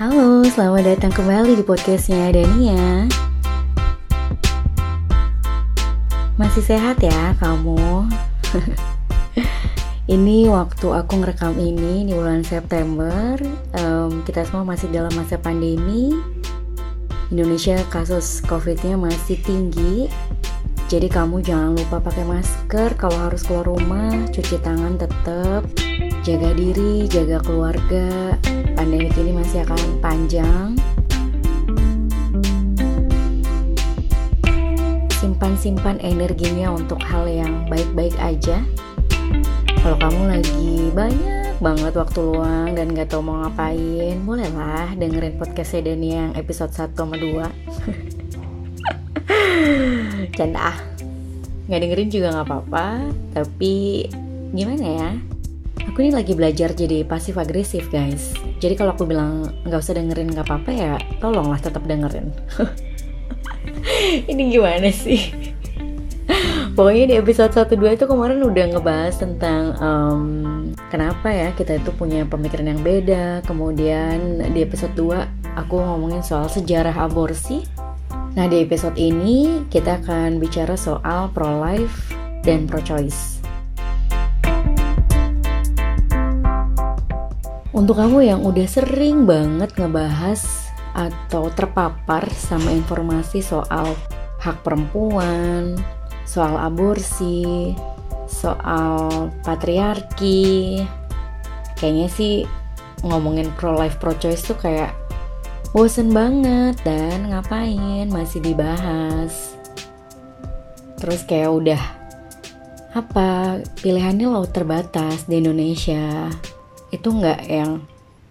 Halo, selamat datang kembali di podcastnya Dania Masih sehat ya kamu? ini waktu aku ngerekam ini di bulan September um, Kita semua masih dalam masa pandemi Indonesia kasus covidnya masih tinggi jadi kamu jangan lupa pakai masker kalau harus keluar rumah, cuci tangan tetap, jaga diri, jaga keluarga. Pandemi ini masih akan panjang. Simpan-simpan energinya untuk hal yang baik-baik aja. Kalau kamu lagi banyak banget waktu luang dan gak tau mau ngapain, bolehlah dengerin podcast Sedan yang episode 1 sama 2. canda ah nggak dengerin juga nggak apa-apa tapi gimana ya aku ini lagi belajar jadi pasif agresif guys. Jadi kalau aku bilang nggak usah dengerin nggak apa-apa ya tolonglah tetap dengerin. Ini gimana sih? Pokoknya di episode 1-2 itu kemarin udah ngebahas tentang um, kenapa ya kita itu punya pemikiran yang beda. Kemudian di episode 2 aku ngomongin soal sejarah aborsi. Nah, di episode ini kita akan bicara soal pro-life dan pro-choice. Untuk kamu yang udah sering banget ngebahas atau terpapar sama informasi soal hak perempuan, soal aborsi, soal patriarki, kayaknya sih ngomongin pro-life pro-choice tuh kayak bosen banget dan ngapain masih dibahas. Terus kayak udah apa pilihannya lo terbatas di Indonesia itu nggak yang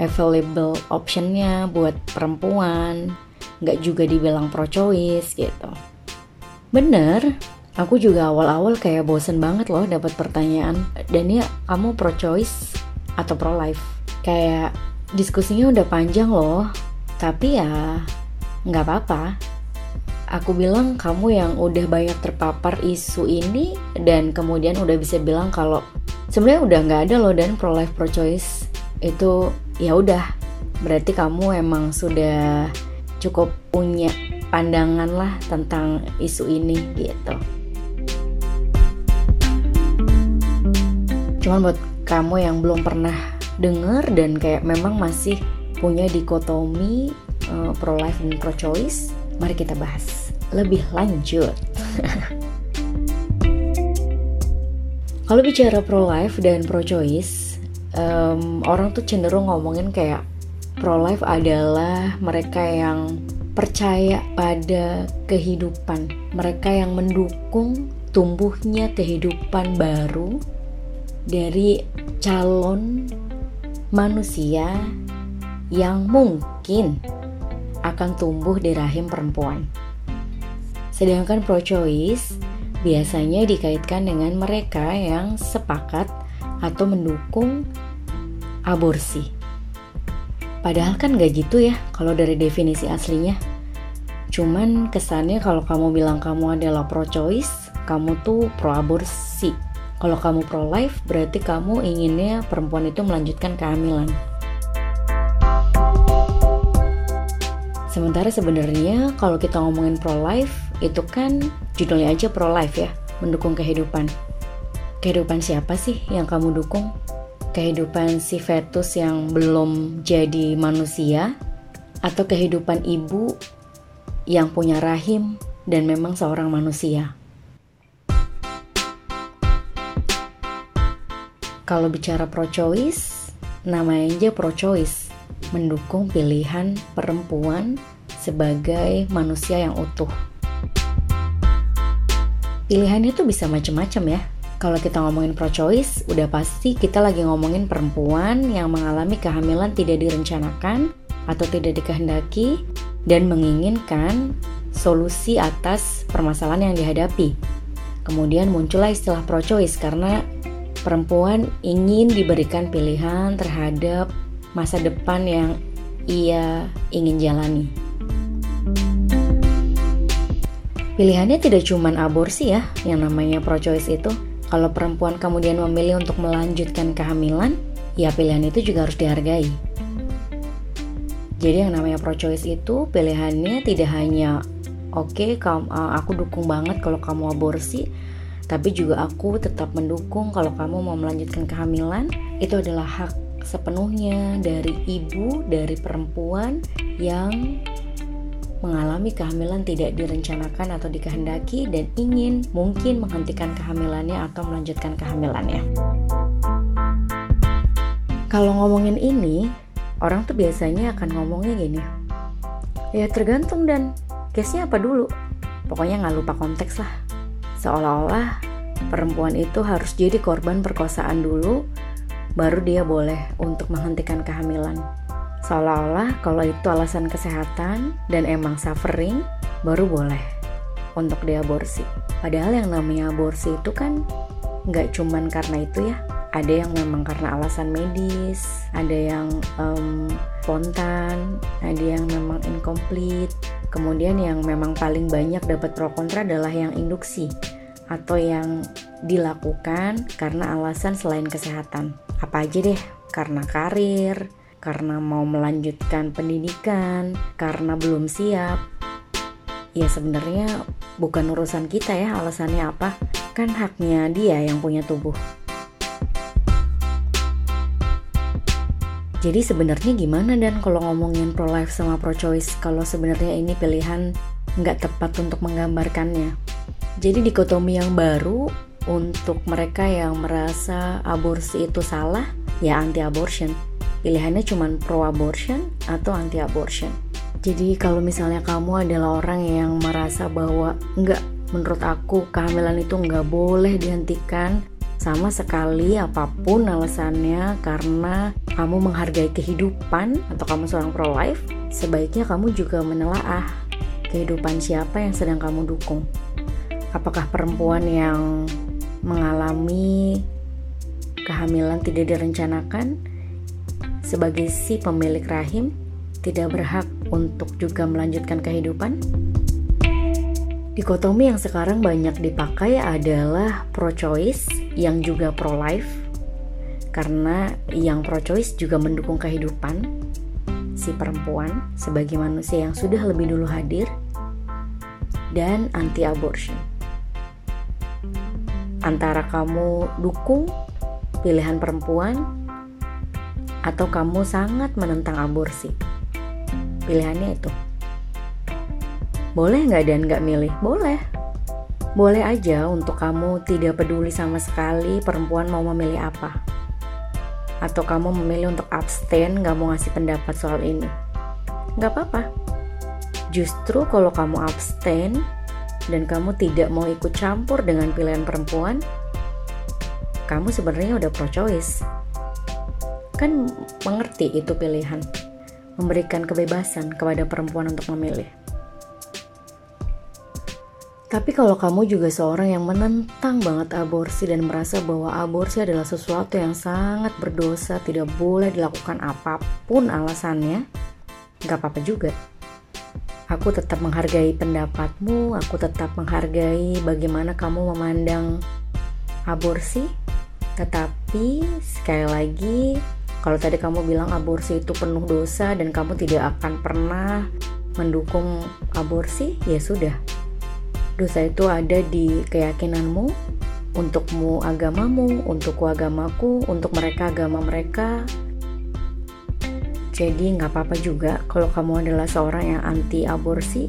available optionnya buat perempuan nggak juga dibilang pro choice gitu bener aku juga awal-awal kayak bosen banget loh dapat pertanyaan dan ya kamu pro choice atau pro life kayak diskusinya udah panjang loh tapi ya nggak apa-apa. Aku bilang kamu yang udah banyak terpapar isu ini dan kemudian udah bisa bilang kalau sebenarnya udah nggak ada loh dan pro life pro choice itu ya udah berarti kamu emang sudah cukup punya pandangan lah tentang isu ini gitu. Cuman buat kamu yang belum pernah denger dan kayak memang masih punya dikotomi uh, pro life dan pro choice, mari kita bahas lebih lanjut. Kalau bicara pro life dan pro choice, um, orang tuh cenderung ngomongin kayak pro life adalah mereka yang percaya pada kehidupan, mereka yang mendukung tumbuhnya kehidupan baru dari calon manusia yang mungkin akan tumbuh di rahim perempuan. Sedangkan pro-choice biasanya dikaitkan dengan mereka yang sepakat atau mendukung aborsi. Padahal kan gak gitu ya kalau dari definisi aslinya. Cuman kesannya kalau kamu bilang kamu adalah pro-choice, kamu tuh pro-aborsi. Kalau kamu pro-life, berarti kamu inginnya perempuan itu melanjutkan kehamilan. Sementara sebenarnya kalau kita ngomongin pro life itu kan judulnya aja pro life ya, mendukung kehidupan. Kehidupan siapa sih yang kamu dukung? Kehidupan si fetus yang belum jadi manusia atau kehidupan ibu yang punya rahim dan memang seorang manusia? Kalau bicara pro choice, namanya aja pro choice mendukung pilihan perempuan sebagai manusia yang utuh. Pilihannya tuh bisa macam-macam ya. Kalau kita ngomongin pro-choice, udah pasti kita lagi ngomongin perempuan yang mengalami kehamilan tidak direncanakan atau tidak dikehendaki dan menginginkan solusi atas permasalahan yang dihadapi. Kemudian muncullah istilah pro-choice karena perempuan ingin diberikan pilihan terhadap masa depan yang ia ingin jalani. Pilihannya tidak cuma aborsi ya, yang namanya pro-choice itu. Kalau perempuan kemudian memilih untuk melanjutkan kehamilan, ya pilihan itu juga harus dihargai. Jadi yang namanya pro-choice itu pilihannya tidak hanya oke okay, uh, aku dukung banget kalau kamu aborsi, tapi juga aku tetap mendukung kalau kamu mau melanjutkan kehamilan. Itu adalah hak sepenuhnya dari ibu, dari perempuan yang mengalami kehamilan tidak direncanakan atau dikehendaki dan ingin mungkin menghentikan kehamilannya atau melanjutkan kehamilannya. Kalau ngomongin ini, orang tuh biasanya akan ngomongnya gini. Ya tergantung dan case-nya apa dulu. Pokoknya nggak lupa konteks lah. Seolah-olah perempuan itu harus jadi korban perkosaan dulu, baru dia boleh untuk menghentikan kehamilan. Seolah-olah kalau itu alasan kesehatan dan emang suffering, baru boleh untuk diaborsi. Padahal yang namanya aborsi itu kan nggak cuman karena itu ya. Ada yang memang karena alasan medis, ada yang um, spontan, ada yang memang incomplete. Kemudian yang memang paling banyak dapat pro kontra adalah yang induksi atau yang dilakukan karena alasan selain kesehatan. Apa aja deh, karena karir, karena mau melanjutkan pendidikan, karena belum siap. Ya sebenarnya bukan urusan kita ya alasannya apa, kan haknya dia yang punya tubuh. Jadi sebenarnya gimana dan kalau ngomongin pro life sama pro choice kalau sebenarnya ini pilihan nggak tepat untuk menggambarkannya. Jadi dikotomi yang baru untuk mereka yang merasa aborsi itu salah ya anti abortion pilihannya cuma pro abortion atau anti abortion. Jadi kalau misalnya kamu adalah orang yang merasa bahwa enggak menurut aku kehamilan itu enggak boleh dihentikan sama sekali apa pun alasannya karena kamu menghargai kehidupan atau kamu seorang pro life, sebaiknya kamu juga menelaah kehidupan siapa yang sedang kamu dukung. Apakah perempuan yang mengalami kehamilan tidak direncanakan sebagai si pemilik rahim tidak berhak untuk juga melanjutkan kehidupan? Dikotomi yang sekarang banyak dipakai adalah pro-choice yang juga pro-life karena yang pro-choice juga mendukung kehidupan si perempuan sebagai manusia yang sudah lebih dulu hadir dan anti-abortion. Antara kamu dukung pilihan perempuan atau kamu sangat menentang aborsi? Pilihannya itu. Boleh nggak dan nggak milih? Boleh. Boleh aja untuk kamu tidak peduli sama sekali perempuan mau memilih apa. Atau kamu memilih untuk abstain nggak mau ngasih pendapat soal ini. Nggak apa-apa. Justru kalau kamu abstain dan kamu tidak mau ikut campur dengan pilihan perempuan, kamu sebenarnya udah pro choice kan mengerti itu pilihan, memberikan kebebasan kepada perempuan untuk memilih. Tapi kalau kamu juga seorang yang menentang banget aborsi dan merasa bahwa aborsi adalah sesuatu yang sangat berdosa, tidak boleh dilakukan apa pun alasannya, gak apa-apa juga. Aku tetap menghargai pendapatmu, aku tetap menghargai bagaimana kamu memandang aborsi, tetapi sekali lagi kalau tadi kamu bilang aborsi itu penuh dosa dan kamu tidak akan pernah mendukung aborsi, ya sudah. Dosa itu ada di keyakinanmu, untukmu agamamu, untukku agamaku, untuk mereka agama mereka. Jadi nggak apa-apa juga kalau kamu adalah seorang yang anti aborsi,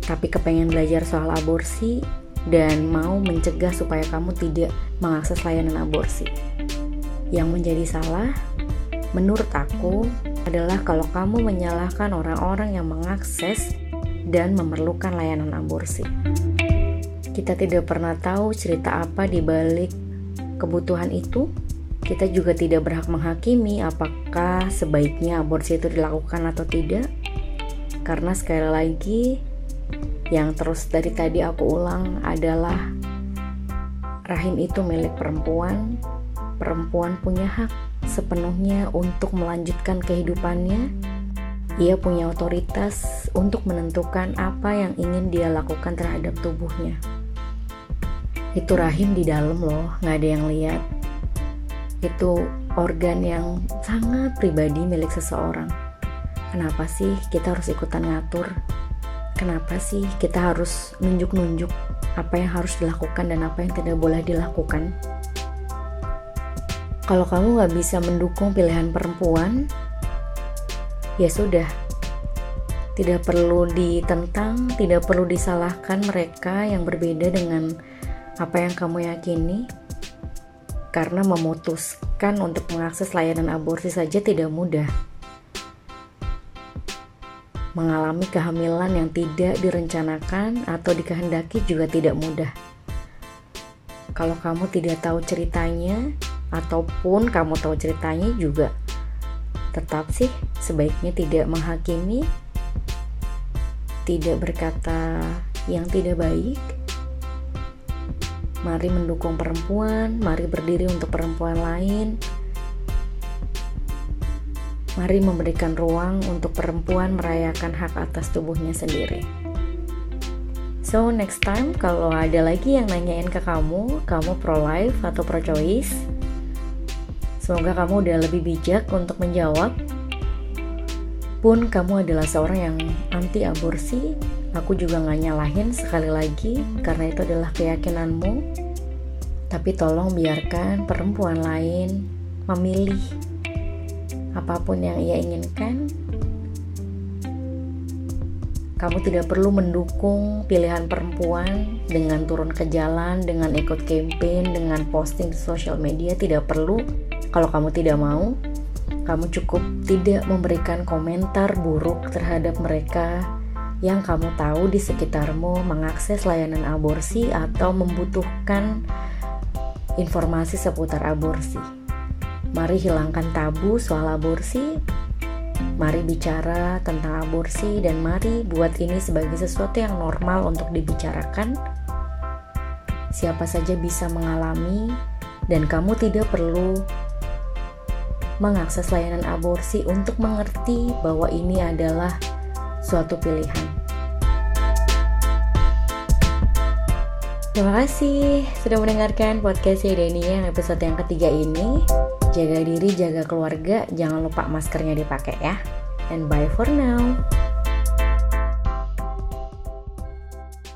tapi kepengen belajar soal aborsi dan mau mencegah supaya kamu tidak mengakses layanan aborsi. Yang menjadi salah, menurut aku, adalah kalau kamu menyalahkan orang-orang yang mengakses dan memerlukan layanan aborsi. Kita tidak pernah tahu cerita apa di balik kebutuhan itu. Kita juga tidak berhak menghakimi apakah sebaiknya aborsi itu dilakukan atau tidak. Karena sekali lagi, yang terus dari tadi aku ulang adalah rahim itu milik perempuan perempuan punya hak sepenuhnya untuk melanjutkan kehidupannya. Ia punya otoritas untuk menentukan apa yang ingin dia lakukan terhadap tubuhnya. Itu rahim di dalam loh, nggak ada yang lihat. Itu organ yang sangat pribadi milik seseorang. Kenapa sih kita harus ikutan ngatur? Kenapa sih kita harus nunjuk-nunjuk apa yang harus dilakukan dan apa yang tidak boleh dilakukan? Kalau kamu nggak bisa mendukung pilihan perempuan, ya sudah, tidak perlu ditentang, tidak perlu disalahkan mereka yang berbeda dengan apa yang kamu yakini, karena memutuskan untuk mengakses layanan aborsi saja tidak mudah. Mengalami kehamilan yang tidak direncanakan atau dikehendaki juga tidak mudah. Kalau kamu tidak tahu ceritanya, ataupun kamu tahu ceritanya juga tetap sih sebaiknya tidak menghakimi tidak berkata yang tidak baik mari mendukung perempuan mari berdiri untuk perempuan lain mari memberikan ruang untuk perempuan merayakan hak atas tubuhnya sendiri So next time kalau ada lagi yang nanyain ke kamu, kamu pro life atau pro choice, Semoga kamu udah lebih bijak untuk menjawab. Pun kamu adalah seorang yang anti aborsi, aku juga gak nyalahin sekali lagi karena itu adalah keyakinanmu. Tapi tolong biarkan perempuan lain memilih apa pun yang ia inginkan. Kamu tidak perlu mendukung pilihan perempuan dengan turun ke jalan, dengan ikut campaign, dengan posting di sosial media, tidak perlu kalau kamu tidak mau, kamu cukup tidak memberikan komentar buruk terhadap mereka yang kamu tahu di sekitarmu mengakses layanan aborsi atau membutuhkan informasi seputar aborsi. Mari hilangkan tabu soal aborsi. Mari bicara tentang aborsi dan mari buat ini sebagai sesuatu yang normal untuk dibicarakan. Siapa saja bisa mengalami dan kamu tidak perlu mengakses layanan aborsi untuk mengerti bahwa ini adalah suatu pilihan. Terima kasih sudah mendengarkan podcast Deni yang episode yang ketiga ini. Jaga diri, jaga keluarga, jangan lupa maskernya dipakai ya. And bye for now.